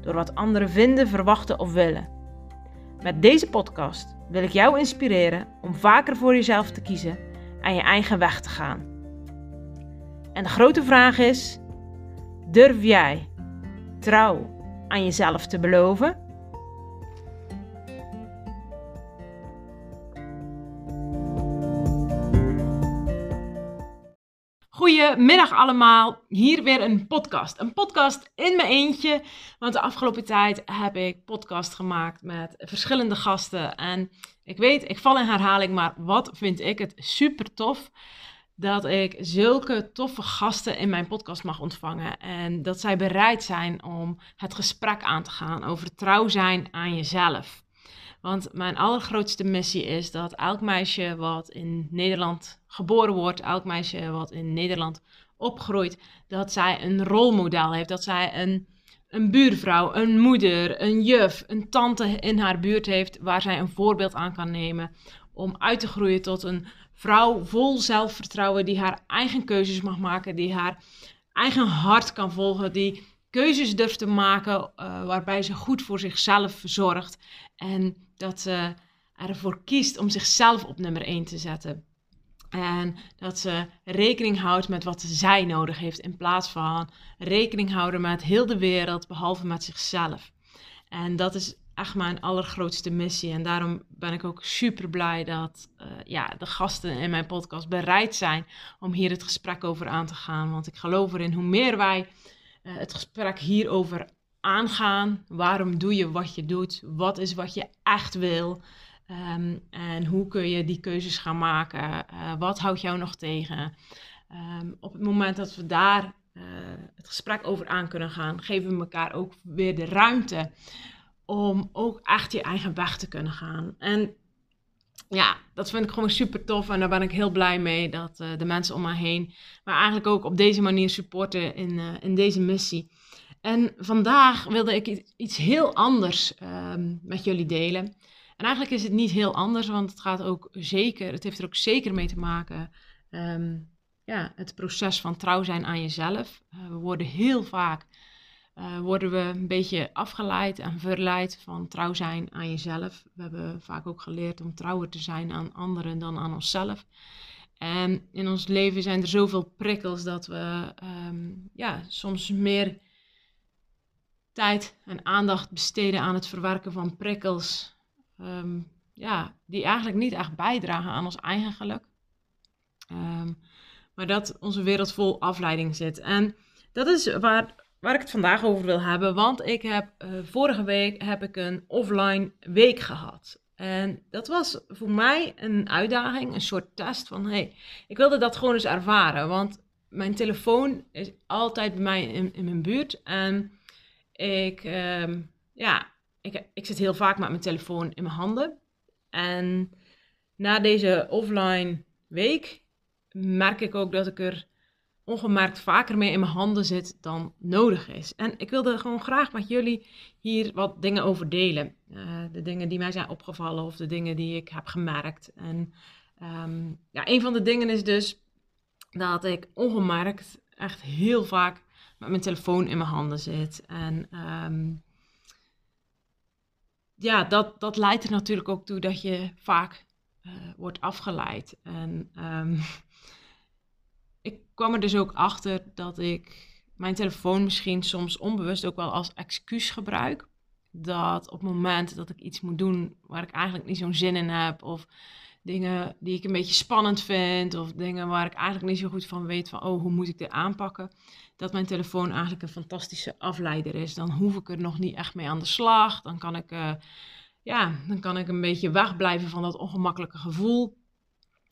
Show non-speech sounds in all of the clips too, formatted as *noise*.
door wat anderen vinden, verwachten of willen. Met deze podcast wil ik jou inspireren om vaker voor jezelf te kiezen en je eigen weg te gaan. En de grote vraag is: durf jij trouw aan jezelf te beloven? Goedemiddag allemaal, hier weer een podcast. Een podcast in mijn eentje, want de afgelopen tijd heb ik podcast gemaakt met verschillende gasten. En ik weet, ik val in herhaling, maar wat vind ik het super tof dat ik zulke toffe gasten in mijn podcast mag ontvangen. En dat zij bereid zijn om het gesprek aan te gaan over trouw zijn aan jezelf. Want mijn allergrootste missie is dat elk meisje wat in Nederland geboren wordt, elk meisje wat in Nederland opgroeit, dat zij een rolmodel heeft. Dat zij een, een buurvrouw, een moeder, een juf, een tante in haar buurt heeft waar zij een voorbeeld aan kan nemen om uit te groeien tot een vrouw vol zelfvertrouwen die haar eigen keuzes mag maken, die haar eigen hart kan volgen, die keuzes durft te maken uh, waarbij ze goed voor zichzelf zorgt en dat ze ervoor kiest om zichzelf op nummer 1 te zetten. En dat ze rekening houdt met wat zij nodig heeft in plaats van rekening houden met heel de wereld behalve met zichzelf. En dat is echt mijn allergrootste missie. En daarom ben ik ook super blij dat uh, ja, de gasten in mijn podcast bereid zijn om hier het gesprek over aan te gaan. Want ik geloof erin hoe meer wij uh, het gesprek hierover aangaan. Waarom doe je wat je doet? Wat is wat je echt wil? Um, en hoe kun je die keuzes gaan maken? Uh, wat houdt jou nog tegen? Um, op het moment dat we daar uh, het gesprek over aan kunnen gaan, geven we elkaar ook weer de ruimte om ook echt je eigen weg te kunnen gaan. En ja, dat vind ik gewoon super tof en daar ben ik heel blij mee dat uh, de mensen om me heen maar eigenlijk ook op deze manier supporten in, in deze missie. En vandaag wilde ik iets heel anders um, met jullie delen. En eigenlijk is het niet heel anders, want het gaat ook zeker, het heeft er ook zeker mee te maken. Um, ja, het proces van trouw zijn aan jezelf. Uh, we worden heel vaak uh, worden we een beetje afgeleid en verleid van trouw zijn aan jezelf. We hebben vaak ook geleerd om trouwer te zijn aan anderen dan aan onszelf. En in ons leven zijn er zoveel prikkels dat we um, ja, soms meer tijd en aandacht besteden aan het verwerken van prikkels. Um, ja, die eigenlijk niet echt bijdragen aan ons eigen geluk. Um, maar dat onze wereld vol afleiding zit. En dat is waar, waar ik het vandaag over wil hebben. Want ik heb uh, vorige week heb ik een offline week gehad. En dat was voor mij een uitdaging, een soort test van hey, ik wilde dat gewoon eens ervaren. Want mijn telefoon is altijd bij mij in, in mijn buurt. En ik, uh, ja, ik, ik zit heel vaak met mijn telefoon in mijn handen. En na deze offline week merk ik ook dat ik er ongemerkt vaker mee in mijn handen zit dan nodig is. En ik wilde gewoon graag met jullie hier wat dingen over delen. Uh, de dingen die mij zijn opgevallen of de dingen die ik heb gemerkt. En um, ja, een van de dingen is dus dat ik ongemerkt echt heel vaak met mijn telefoon in mijn handen zit. En um, ja, dat, dat leidt er natuurlijk ook toe dat je vaak uh, wordt afgeleid. En um, *laughs* ik kwam er dus ook achter dat ik mijn telefoon misschien soms onbewust ook wel als excuus gebruik. Dat op het moment dat ik iets moet doen waar ik eigenlijk niet zo'n zin in heb, of dingen die ik een beetje spannend vind, of dingen waar ik eigenlijk niet zo goed van weet van, oh, hoe moet ik dit aanpakken, dat mijn telefoon eigenlijk een fantastische afleider is. Dan hoef ik er nog niet echt mee aan de slag. Dan kan ik, uh, ja, dan kan ik een beetje wegblijven van dat ongemakkelijke gevoel.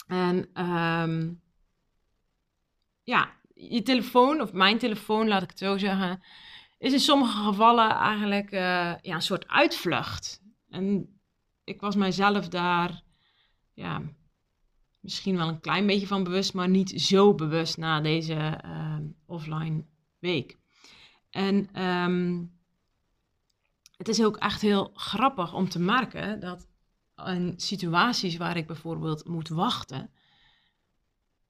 En um, ja, je telefoon, of mijn telefoon, laat ik het zo zeggen, is in sommige gevallen eigenlijk uh, ja, een soort uitvlucht. En ik was mijzelf daar, ja, misschien wel een klein beetje van bewust, maar niet zo bewust na deze ehm, offline week. En ehm, het is ook echt heel grappig om te merken dat in situaties waar ik bijvoorbeeld moet wachten,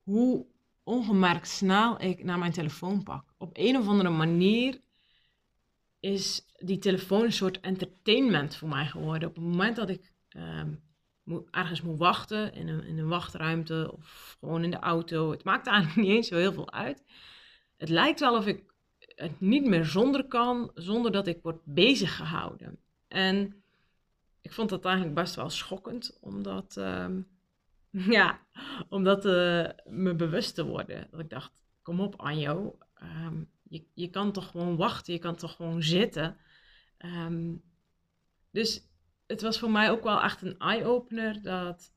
hoe ongemerkt snel ik naar mijn telefoon pak. Op een of andere manier is die telefoon een soort entertainment voor mij geworden. Op het moment dat ik um, ergens moet wachten, in een, in een wachtruimte of gewoon in de auto, het maakt eigenlijk *laughs* niet eens zo heel veel uit. Het lijkt wel of ik het niet meer zonder kan, zonder dat ik word bezig gehouden. En ik vond dat eigenlijk best wel schokkend, omdat, um, *laughs* ja, omdat uh, me bewust te worden. Dat ik dacht, kom op Anjo, um, je, je kan toch gewoon wachten, je kan toch gewoon zitten. Um, dus het was voor mij ook wel echt een eye-opener dat,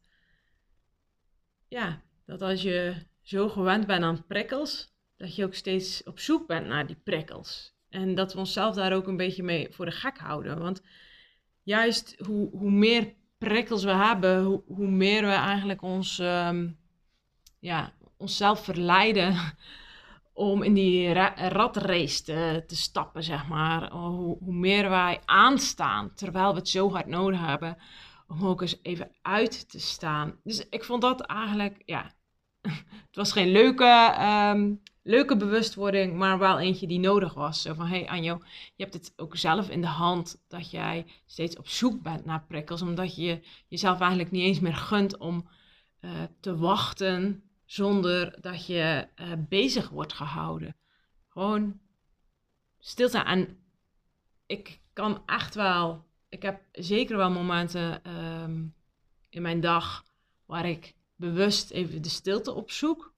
ja, dat als je zo gewend bent aan prikkels, dat je ook steeds op zoek bent naar die prikkels. En dat we onszelf daar ook een beetje mee voor de gek houden. Want juist hoe, hoe meer prikkels we hebben, hoe, hoe meer we eigenlijk ons, um, ja, onszelf verleiden om in die ra ratrace te, te, stappen, zeg maar. Hoe, hoe, meer wij aanstaan, terwijl we het zo hard nodig hebben, om ook eens even uit te staan. Dus ik vond dat eigenlijk, ja, *laughs* het was geen leuke, um, leuke bewustwording, maar wel eentje die nodig was. Zo van, hé hey Anjo, je hebt het ook zelf in de hand dat jij steeds op zoek bent naar prikkels, omdat je jezelf eigenlijk niet eens meer gunt om uh, te wachten zonder dat je uh, bezig wordt gehouden. Gewoon stilte. En ik kan echt wel, ik heb zeker wel momenten um, in mijn dag waar ik bewust even de stilte opzoek.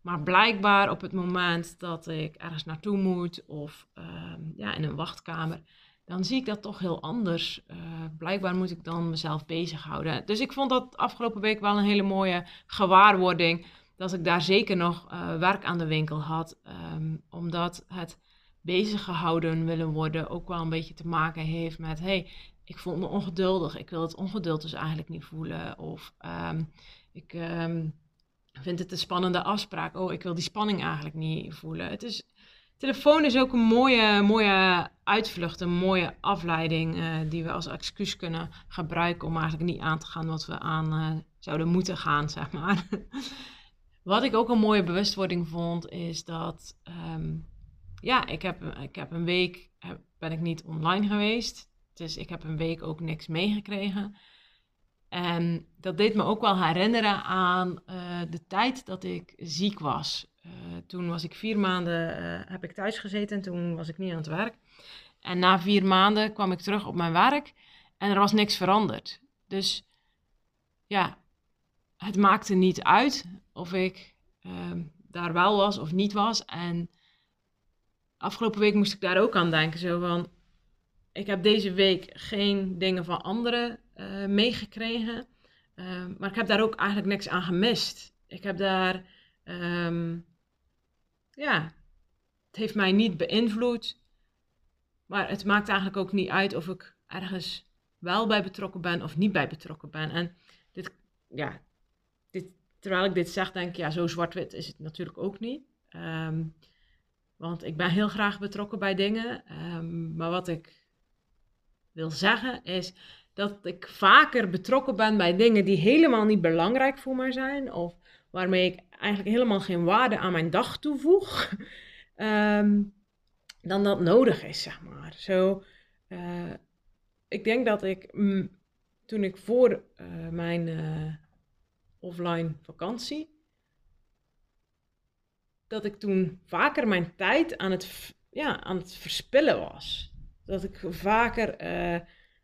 Maar blijkbaar op het moment dat ik ergens naartoe moet of um, ja, in een wachtkamer, dan zie ik dat toch heel anders. Uh, blijkbaar moet ik dan mezelf bezighouden. Dus ik vond dat afgelopen week wel een hele mooie gewaarwording. Dat ik daar zeker nog uh, werk aan de winkel had. Um, omdat het bezig gehouden willen worden ook wel een beetje te maken heeft met... hey, ik voel me ongeduldig. Ik wil het ongeduld dus eigenlijk niet voelen. Of um, ik um, vind het een spannende afspraak. Oh, ik wil die spanning eigenlijk niet voelen. Het is telefoon is ook een mooie, mooie uitvlucht, een mooie afleiding uh, die we als excuus kunnen gebruiken om eigenlijk niet aan te gaan wat we aan uh, zouden moeten gaan, zeg maar. *laughs* wat ik ook een mooie bewustwording vond, is dat um, ja, ik heb, ik heb een week ben ik niet online geweest. Dus ik heb een week ook niks meegekregen. En dat deed me ook wel herinneren aan uh, de tijd dat ik ziek was. Uh, toen was ik vier maanden, uh, heb ik thuis gezeten en toen was ik niet aan het werk. En na vier maanden kwam ik terug op mijn werk en er was niks veranderd. Dus ja, het maakte niet uit of ik ehm, daar wel was of niet was. En afgelopen week moest ik daar ook aan denken. Zo van, ik heb deze week geen dingen van anderen uh, meegekregen. Uh, maar ik heb daar ook eigenlijk niks aan gemist. Ik heb daar, um, ja, het heeft mij niet beïnvloed. Maar het maakt eigenlijk ook niet uit of ik ergens wel bij betrokken ben of niet bij betrokken ben. En dit, ja, dit, terwijl ik dit zeg, denk ik, ja, zo zwart-wit is het natuurlijk ook niet. Um, want ik ben heel graag betrokken bij dingen. Um, maar wat ik wil zeggen is dat ik vaker betrokken ben bij dingen die helemaal niet belangrijk voor mij zijn. Of waarmee ik eigenlijk helemaal geen waarde aan mijn dag toevoeg. um, *laughs* dan dat nodig is, zeg maar. Zo, uh, ik denk dat ik mm, toen ik voor uh, mijn uh, offline vakantie, dat ik toen vaker mijn tijd aan het, ja, aan het verspillen was. Dat ik vaker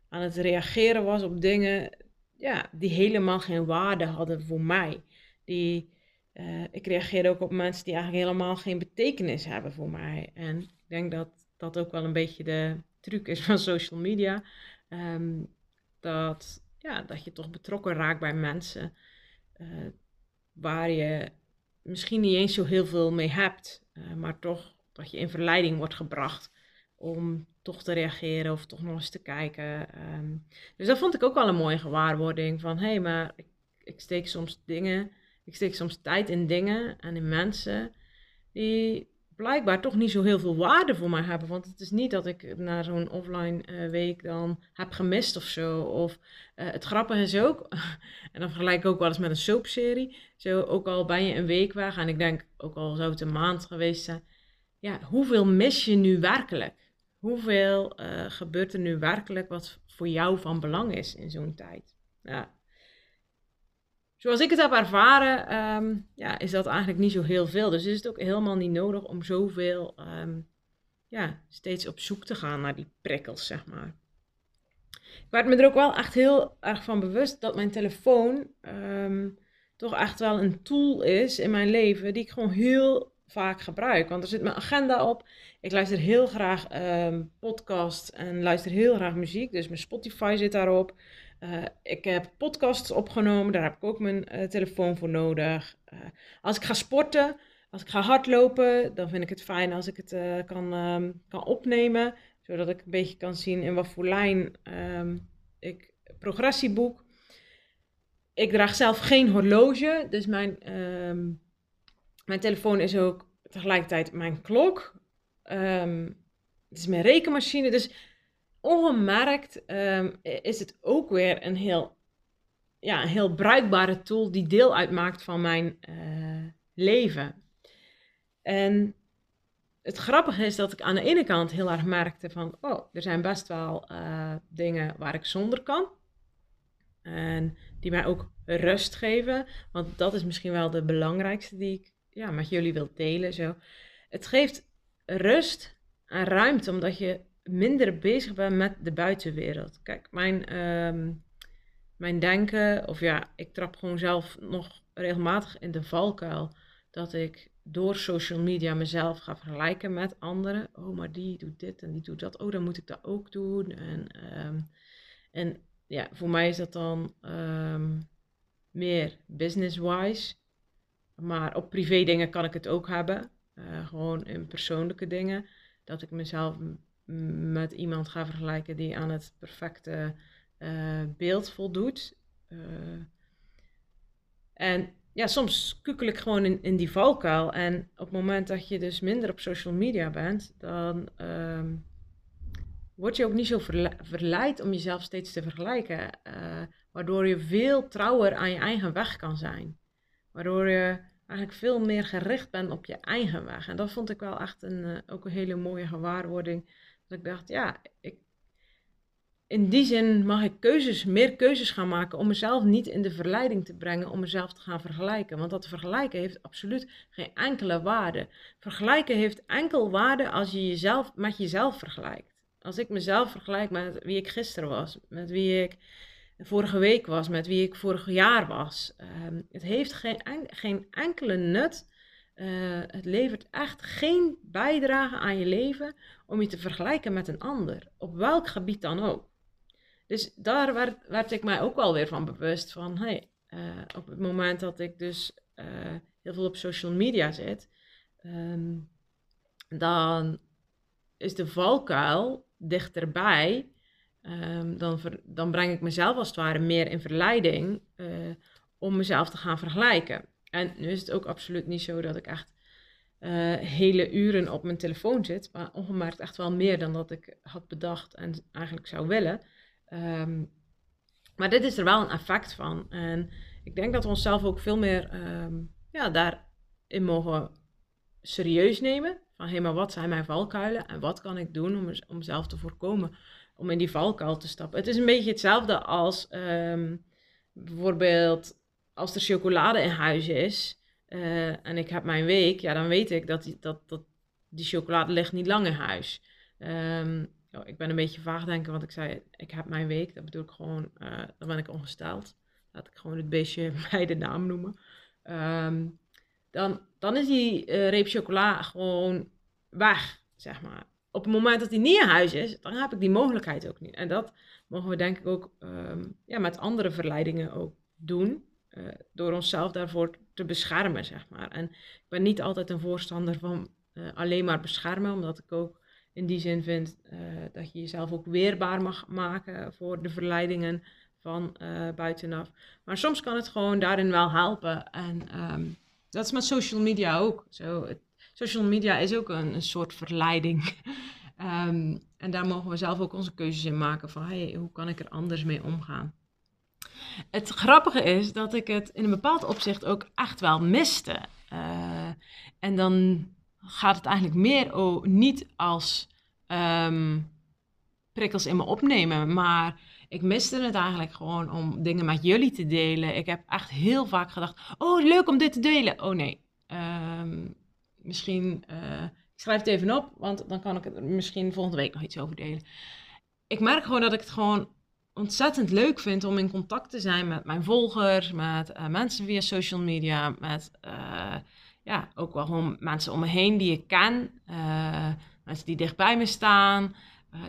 aan het reageren was op dingen ja, die helemaal geen waarde hadden voor mij. Die, uh, ik reageerde ook op mensen die eigenlijk helemaal geen betekenis hebben voor mij. En ik denk dat dat ook wel een beetje de truc is *laughs* van social media. Um, dat, ja, dat je toch betrokken raakt bij mensen uh, waar je misschien niet eens zo heel veel mee hebt, uh, maar toch dat je in verleiding wordt gebracht om toch te reageren of toch nog eens te kijken. Ehm, dus dat vond ik ook wel een mooie gewaarwording van hé, hey, maar ik, ik steek soms dingen, ik steek soms tijd in dingen en in mensen die blijkbaar toch niet zo heel veel waarde voor mij hebben. Want het is niet dat ik na zo'n offline uh, week dan heb gemist of zo. Of uh, het grappige is ook, *laughs* en dan vergelijk ik ook wel eens met een soapserie. Zo, ook al ben je een week weg en ik denk, ook al zou het een maand geweest zijn. Ja, hoeveel mis je nu werkelijk? Hoeveel uh, gebeurt er nu werkelijk wat voor jou van belang is in zo'n tijd? Ja, zoals ik het heb ervaren, um, ja, is dat eigenlijk niet zo heel veel. Dus is het ook helemaal niet nodig om zoveel, um, ja, steeds op zoek te gaan naar die prikkels, zeg maar. Ik werd me er ook wel echt heel erg van bewust dat mijn telefoon um, toch echt wel een tool is in mijn leven die ik gewoon heel vaak gebruik. Want er zit mijn agenda op. Ik luister heel graag podcasts en luister heel graag muziek. Dus mijn Spotify zit daarop. Uh, ik heb podcasts opgenomen, daar heb ik ook mijn uh, telefoon voor nodig. Uh, als ik ga sporten, als ik ga hardlopen, dan vind ik het fijn als ik het kan, um, kan opnemen. Zodat ik een beetje kan zien in wat voor lijn um, ik progressie boek. Ik draag zelf geen horloge, dus mijn, um, mijn telefoon is ook tegelijkertijd mijn klok. het is mijn rekenmachine, dus ongemerkt um, is het ook weer een heel, ja, een heel bruikbare tool die deel uitmaakt van mijn uh, leven. En het grappige is dat ik aan de ene kant heel erg merkte van, oh, er zijn best wel uh, dingen waar ik zonder kan. En die mij ook rust geven. Want dat is misschien wel de belangrijkste die ik ja, met jullie wil delen. Zo. Het geeft rust en ruimte, omdat je minder bezig ben met de buitenwereld. Kijk, mijn, um, mijn denken, of ja, ik trap gewoon zelf nog regelmatig in de valkuil dat ik door social media mezelf ga vergelijken met anderen. Oh, maar die doet dit en die doet dat. Oh, dan moet ik dat ook doen. En, um, en ja, voor mij is dat dan um, meer business-wise. Maar op privé dingen kan ik het ook hebben. Uh, gewoon in persoonlijke dingen. Dat ik mezelf met iemand ga vergelijken die aan het perfecte uh, beeld voldoet. Uh, en ja, soms kukkel ik gewoon in, in die valkuil. En op het moment dat je dus minder op social media bent, dan um, word je ook niet zo verleid om jezelf steeds te vergelijken. Uh, waardoor je veel trouwer aan je eigen weg kan zijn. Waardoor je eigenlijk veel meer gericht bent op je eigen weg. En dat vond ik wel echt een, ook een hele mooie gewaarwording ik dacht, ja, ik, in die zin mag ik keuzes, meer keuzes gaan maken om mezelf niet in de verleiding te brengen om mezelf te gaan vergelijken. Want dat vergelijken heeft absoluut geen enkele waarde. Vergelijken heeft enkel waarde als je jezelf met jezelf vergelijkt. Als ik mezelf vergelijk met wie ik gisteren was, met wie ik vorige week was, met wie ik vorig jaar was. Um, het heeft geen, geen enkele nut uh, het levert echt geen bijdrage aan je leven om je te vergelijken met een ander, op welk gebied dan ook. Dus daar werd, ik mij ook wel weer van bewust van, uh, op het moment dat ik dus uh, heel veel op social media zit, um, dan is de valkuil dichterbij. Um, dan, dan breng ik mezelf als het ware meer in verleiding om mezelf te gaan vergelijken. En nu is het ook absoluut niet zo dat ik echt uh, hele uren op mijn telefoon zit, maar ongemerkt echt wel meer dan dat ik had bedacht en eigenlijk zou willen. Um, maar dit is er wel een effect van. En ik denk dat we onszelf ook veel meer um, ja, daarin mogen serieus nemen. Van hé, maar wat zijn mijn valkuilen en wat kan ik doen om, om zelf te voorkomen om in die valkuil te stappen? Het is een beetje hetzelfde als um, bijvoorbeeld als er chocolade in huis is uh, en ik heb mijn week, ja, dan weet ik dat die, dat, dat die chocolade ligt niet lang in huis. Um, ik ben een beetje vaag denken, want ik zei, ik heb mijn week. Dat bedoel ik gewoon, uh, dan ben ik ongesteld. Laat ik gewoon het beestje *laughs* bij de naam noemen. Um, dan, dan is die uh, reep chocola gewoon weg, zeg maar. Op het moment dat die niet in huis is, dan heb ik die mogelijkheid ook niet. En dat mogen we denk ik ook um, ja, met andere verleidingen ook doen. Uh, door onszelf daarvoor te beschermen, zeg maar. En ik ben niet altijd een voorstander van uh, alleen maar beschermen, omdat ik ook in die zin vind uh, dat je jezelf ook weerbaar mag maken voor de verleidingen van buitenaf. Maar soms kan het gewoon daarin wel helpen. En um, dat is met social media ook. Social media is ook een, soort verleiding. um, *laughs* en daar mogen we zelf ook onze keuzes in maken van hey, hoe kan ik er anders mee omgaan. Het grappige is dat ik het in een bepaald opzicht ook echt wel miste. Uh, en dan gaat het eigenlijk meer oh, niet als um, prikkels in me opnemen, maar ik miste het eigenlijk gewoon om dingen met jullie te delen. Ik heb echt heel vaak gedacht: oh, leuk om dit te delen. Oh nee, um, misschien. Uh, ik schrijf het even op, want dan kan ik het misschien volgende week nog iets over delen. Ik merk gewoon dat ik het gewoon ontzettend leuk vind om in contact te zijn met mijn volgers, met uh, mensen via social media, met uh, ja, ook wel gewoon mensen om me heen die ik ken, uh, mensen die dichtbij me staan.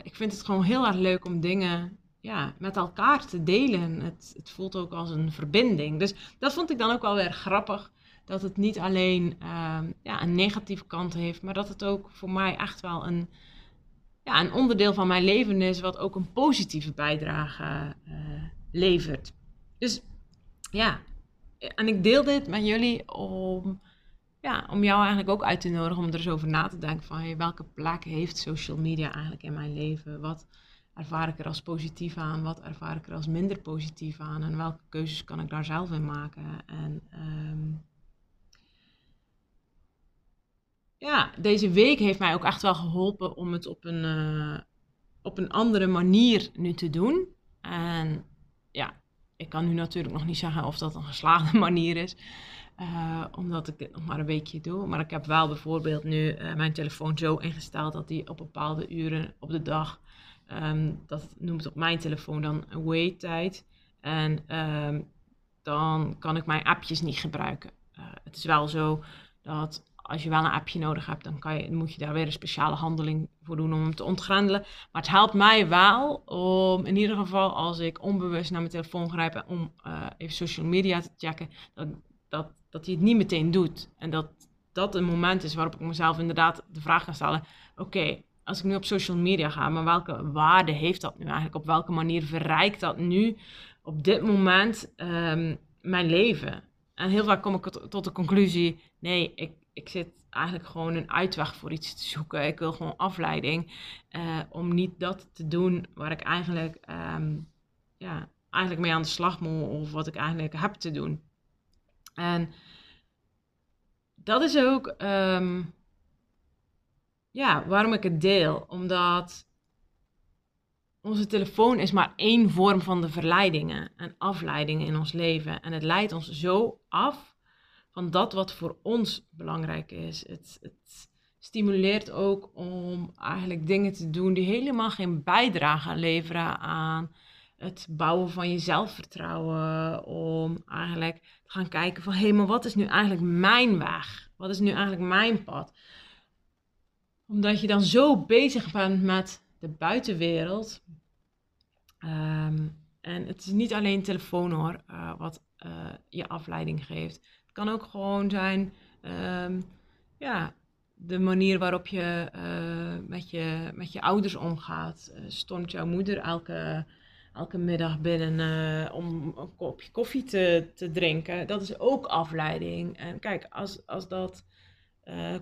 ik vind het gewoon heel erg leuk om dingen ja, met elkaar te delen. Het, het voelt ook als een verbinding. Dus dat vond ik dan ook wel weer grappig. Dat het niet alleen ja, een negatieve kant heeft, maar dat het ook voor mij echt wel een, ja, een onderdeel van mijn leven is, wat ook een positieve bijdrage uh, levert. Dus ja, en ik deel dit met jullie om, ja, om jou eigenlijk ook uit te nodigen om er eens over na te denken van hey, welke plek heeft social media eigenlijk in mijn leven? Wat ervaar ik er als positief aan? Wat ervaar ik er als minder positief aan? En welke keuzes kan ik daar zelf in maken? En um, ja, deze week heeft mij ook echt wel geholpen om het op een, uh, op een andere manier nu te doen. En ja, ik kan nu natuurlijk nog niet zeggen of dat een geslaagde *laughs* manier is. Uh, omdat ik dit nog maar een weekje doe. Maar ik heb wel bijvoorbeeld nu uh, mijn telefoon zo ingesteld dat die op bepaalde uren op de dag, um, dat noemt op mijn telefoon dan away tijd. En um, dan kan ik mijn appjes niet gebruiken. Het is wel zo dat als je wel een appje nodig hebt, dan kan je, moet je daar weer een speciale handeling voor doen om hem te ontgrendelen. Maar het helpt mij wel om in ieder geval als ik onbewust naar mijn telefoon grijp om uh, even social media te checken, dat, dat, dat hij het niet meteen doet. En dat dat een moment is waarop ik mezelf inderdaad de vraag kan stellen: oké, als ik nu op social media ga, maar welke waarde heeft dat nu eigenlijk? Op welke manier verrijkt dat nu op dit moment um, mijn leven? En heel vaak kom ik tot de conclusie: nee, ik, ik zit eigenlijk gewoon een uitweg voor iets te zoeken. Ik wil gewoon afleiding uh, om niet dat te doen waar ik eigenlijk, um, ja, eigenlijk mee aan de slag moet of wat ik eigenlijk heb te doen. En dat is ook um, ja, waarom ik het deel. Omdat onze telefoon is maar één vorm van de verleidingen en afleidingen in ons leven. En het leidt ons zo af van dat wat voor ons belangrijk is. Het, het stimuleert ook om eigenlijk dingen te doen die helemaal geen bijdrage leveren aan het bouwen van je zelfvertrouwen. Om eigenlijk te gaan kijken van hé, maar wat is nu eigenlijk mijn weg? Wat is nu eigenlijk mijn pad? Omdat je dan zo bezig bent met de buitenwereld. Um, en het is niet alleen telefoon hoor, uh, wat uh, je afleiding geeft kan ook gewoon zijn, um, ja, de manier waarop je uh, met, je met je ouders omgaat. Uh, stond jouw moeder elke, elke middag binnen uh, om een kopje koffie te, te drinken? Dat is ook afleiding. En kijk, als, als dat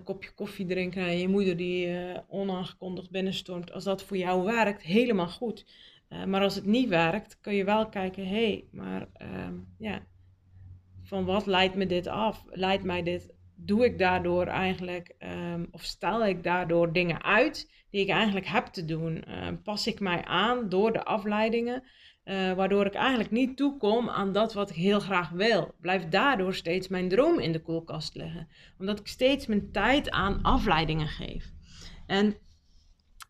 kopje koffie drinken en je moeder die onaangekondigd binnenstort, als dat voor jou werkt, helemaal goed. maar als het niet werkt, kun je wel kijken, hé, hey, maar ehm, ja, van wat leidt me dit af? Leidt mij dit, doe ik daardoor eigenlijk, um, of stel ik daardoor dingen uit die ik eigenlijk heb te doen? Um, pas ik mij aan door de afleidingen, uh, waardoor ik eigenlijk niet toekom aan dat wat ik heel graag wil? Blijft daardoor steeds mijn droom in de koelkast liggen? Omdat ik steeds mijn tijd aan afleidingen geef. En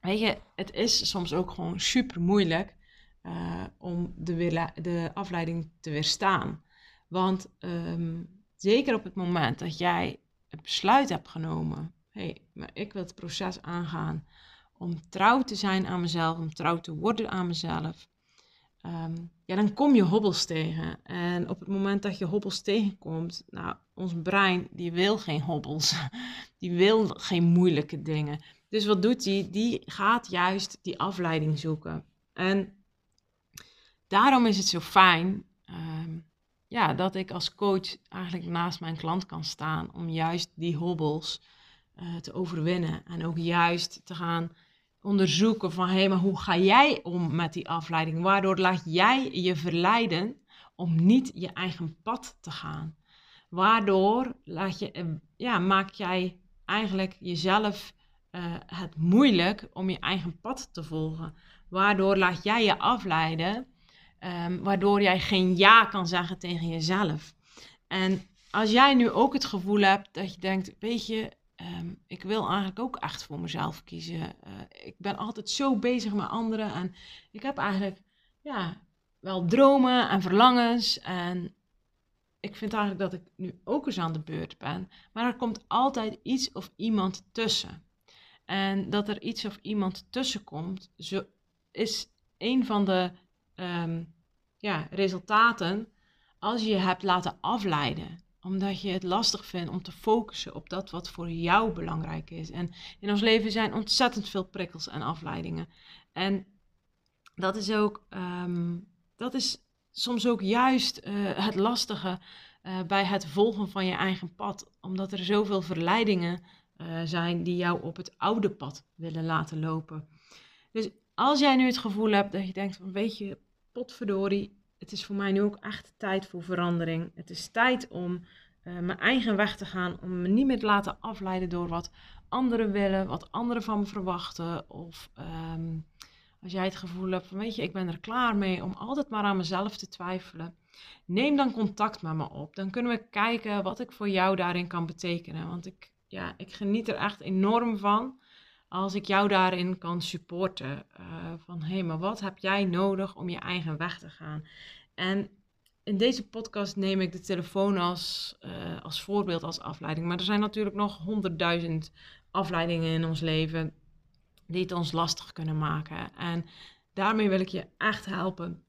weet je, het is soms ook gewoon super moeilijk uh, om de, de afleiding te weerstaan. Want um, zeker op het moment dat jij het besluit hebt genomen, hé, hey, maar ik wil het proces aangaan om trouw te zijn aan mezelf, om trouw te worden aan mezelf, um, ja, dan kom je hobbels tegen. En op het moment dat je hobbels tegenkomt, nou, ons brein, die wil geen hobbels. *laughs* Die wil geen moeilijke dingen. Dus wat doet hij? Die gaat juist die afleiding zoeken. En daarom is het zo fijn ehm, ja, dat ik als coach eigenlijk naast mijn klant kan staan om juist die hobbels uh, te overwinnen. En ook juist te gaan onderzoeken van hé, maar hoe ga jij om met die afleiding? Waardoor laat jij je verleiden om niet je eigen pad te gaan? Waardoor laat je, eh, ja, maak jij eigenlijk jezelf uh, het moeilijk om je eigen pad te volgen? Waardoor laat jij je afleiden, um, waardoor jij geen ja kan zeggen tegen jezelf. En als jij nu ook het gevoel hebt dat je denkt, weet je, um, ik wil eigenlijk ook echt voor mezelf kiezen. Uh, ik ben altijd zo bezig met anderen en ik heb eigenlijk, ja, wel dromen en verlangens en ik vind eigenlijk dat ik nu ook eens aan de beurt ben. Maar er komt altijd iets of iemand tussen. En dat er iets of iemand tussen komt, zo is een van de um, ja, resultaten als je je hebt laten afleiden omdat je het lastig vindt om te focussen op dat wat voor jou belangrijk is. En in ons leven zijn ontzettend veel prikkels en afleidingen. En dat is ook, um, dat is soms ook juist uh, het lastige uh, bij het volgen van je eigen pad. Omdat er zoveel verleidingen uh, zijn die jou op het oude pad willen laten lopen. Dus als jij nu het gevoel hebt dat je denkt van weet je, potverdorie, het is voor mij nu ook echt tijd voor verandering. Het is tijd om uh, mijn eigen weg te gaan, om me niet meer te laten afleiden door wat anderen willen, wat anderen van me verwachten. Of um, als jij het gevoel hebt van, weet je, ik ben er klaar mee om altijd maar aan mezelf te twijfelen. Neem dan contact met me op. Dan kunnen we kijken wat ik voor jou daarin kan betekenen. Want ik, ja, ik geniet er echt enorm van als ik jou daarin kan supporten. Uh, van hé, hey, maar wat heb jij nodig om je eigen weg te gaan? En in deze podcast neem ik de telefoon als, uh, als voorbeeld, als afleiding. Maar er zijn natuurlijk nog honderdduizend afleidingen in ons leven die het ons lastig kunnen maken. En daarmee wil ik je echt helpen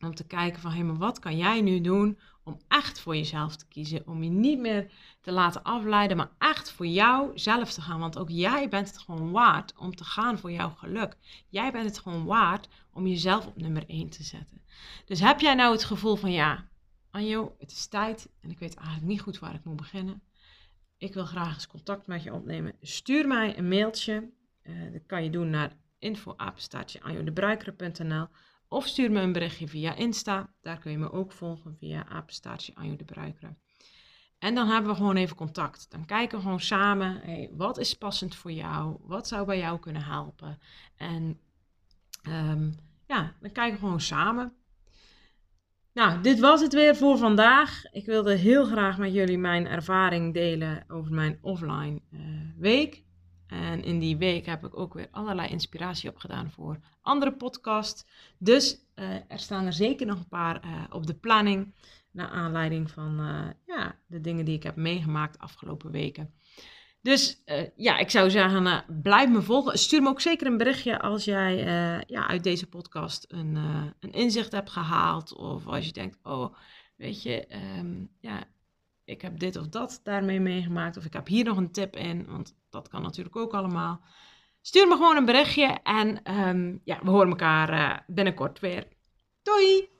om te kijken van, hé, hey, maar wat kan jij nu doen om echt voor jezelf te kiezen? Om je niet meer te laten afleiden, maar echt voor jou zelf te gaan. Want ook jij bent het gewoon waard om te gaan voor jouw geluk. Jij bent het gewoon waard om jezelf op nummer 1 te zetten. Dus heb jij nou het gevoel van, ja, Anjo, het is tijd en ik weet eigenlijk niet goed waar ik moet beginnen. Ik wil graag eens contact met je opnemen. Stuur mij een mailtje. Uh, dat kan je doen naar info-anjodebruikeren.nl of stuur me een berichtje via Insta. Daar kun je me ook volgen via apenstaartje Anjo de Bruikeren. En dan hebben we gewoon even contact. Dan kijken we gewoon samen, wat is passend voor jou? Wat zou bij jou kunnen helpen? En um, ja, dan kijken we gewoon samen. Nou, dit was het weer voor vandaag. Ik wilde heel graag met jullie mijn ervaring delen over mijn offline uh, week. En in die week heb ik ook weer allerlei inspiratie opgedaan voor andere podcasts. Dus uh, er staan er zeker nog een paar uh, op de planning. Naar aanleiding van uh, ja, de dingen die ik heb meegemaakt afgelopen weken. Dus ja, ik zou zeggen, blijf me volgen. Stuur me ook zeker een berichtje als jij ja, uit deze podcast een, een inzicht hebt gehaald. Of als je denkt, oh, weet je, um, ja, ik heb dit of dat daarmee meegemaakt. Of ik heb hier nog een tip in, want dat kan natuurlijk ook allemaal. Stuur me gewoon een berichtje en um, ja, we horen elkaar uh, binnenkort weer. Doei!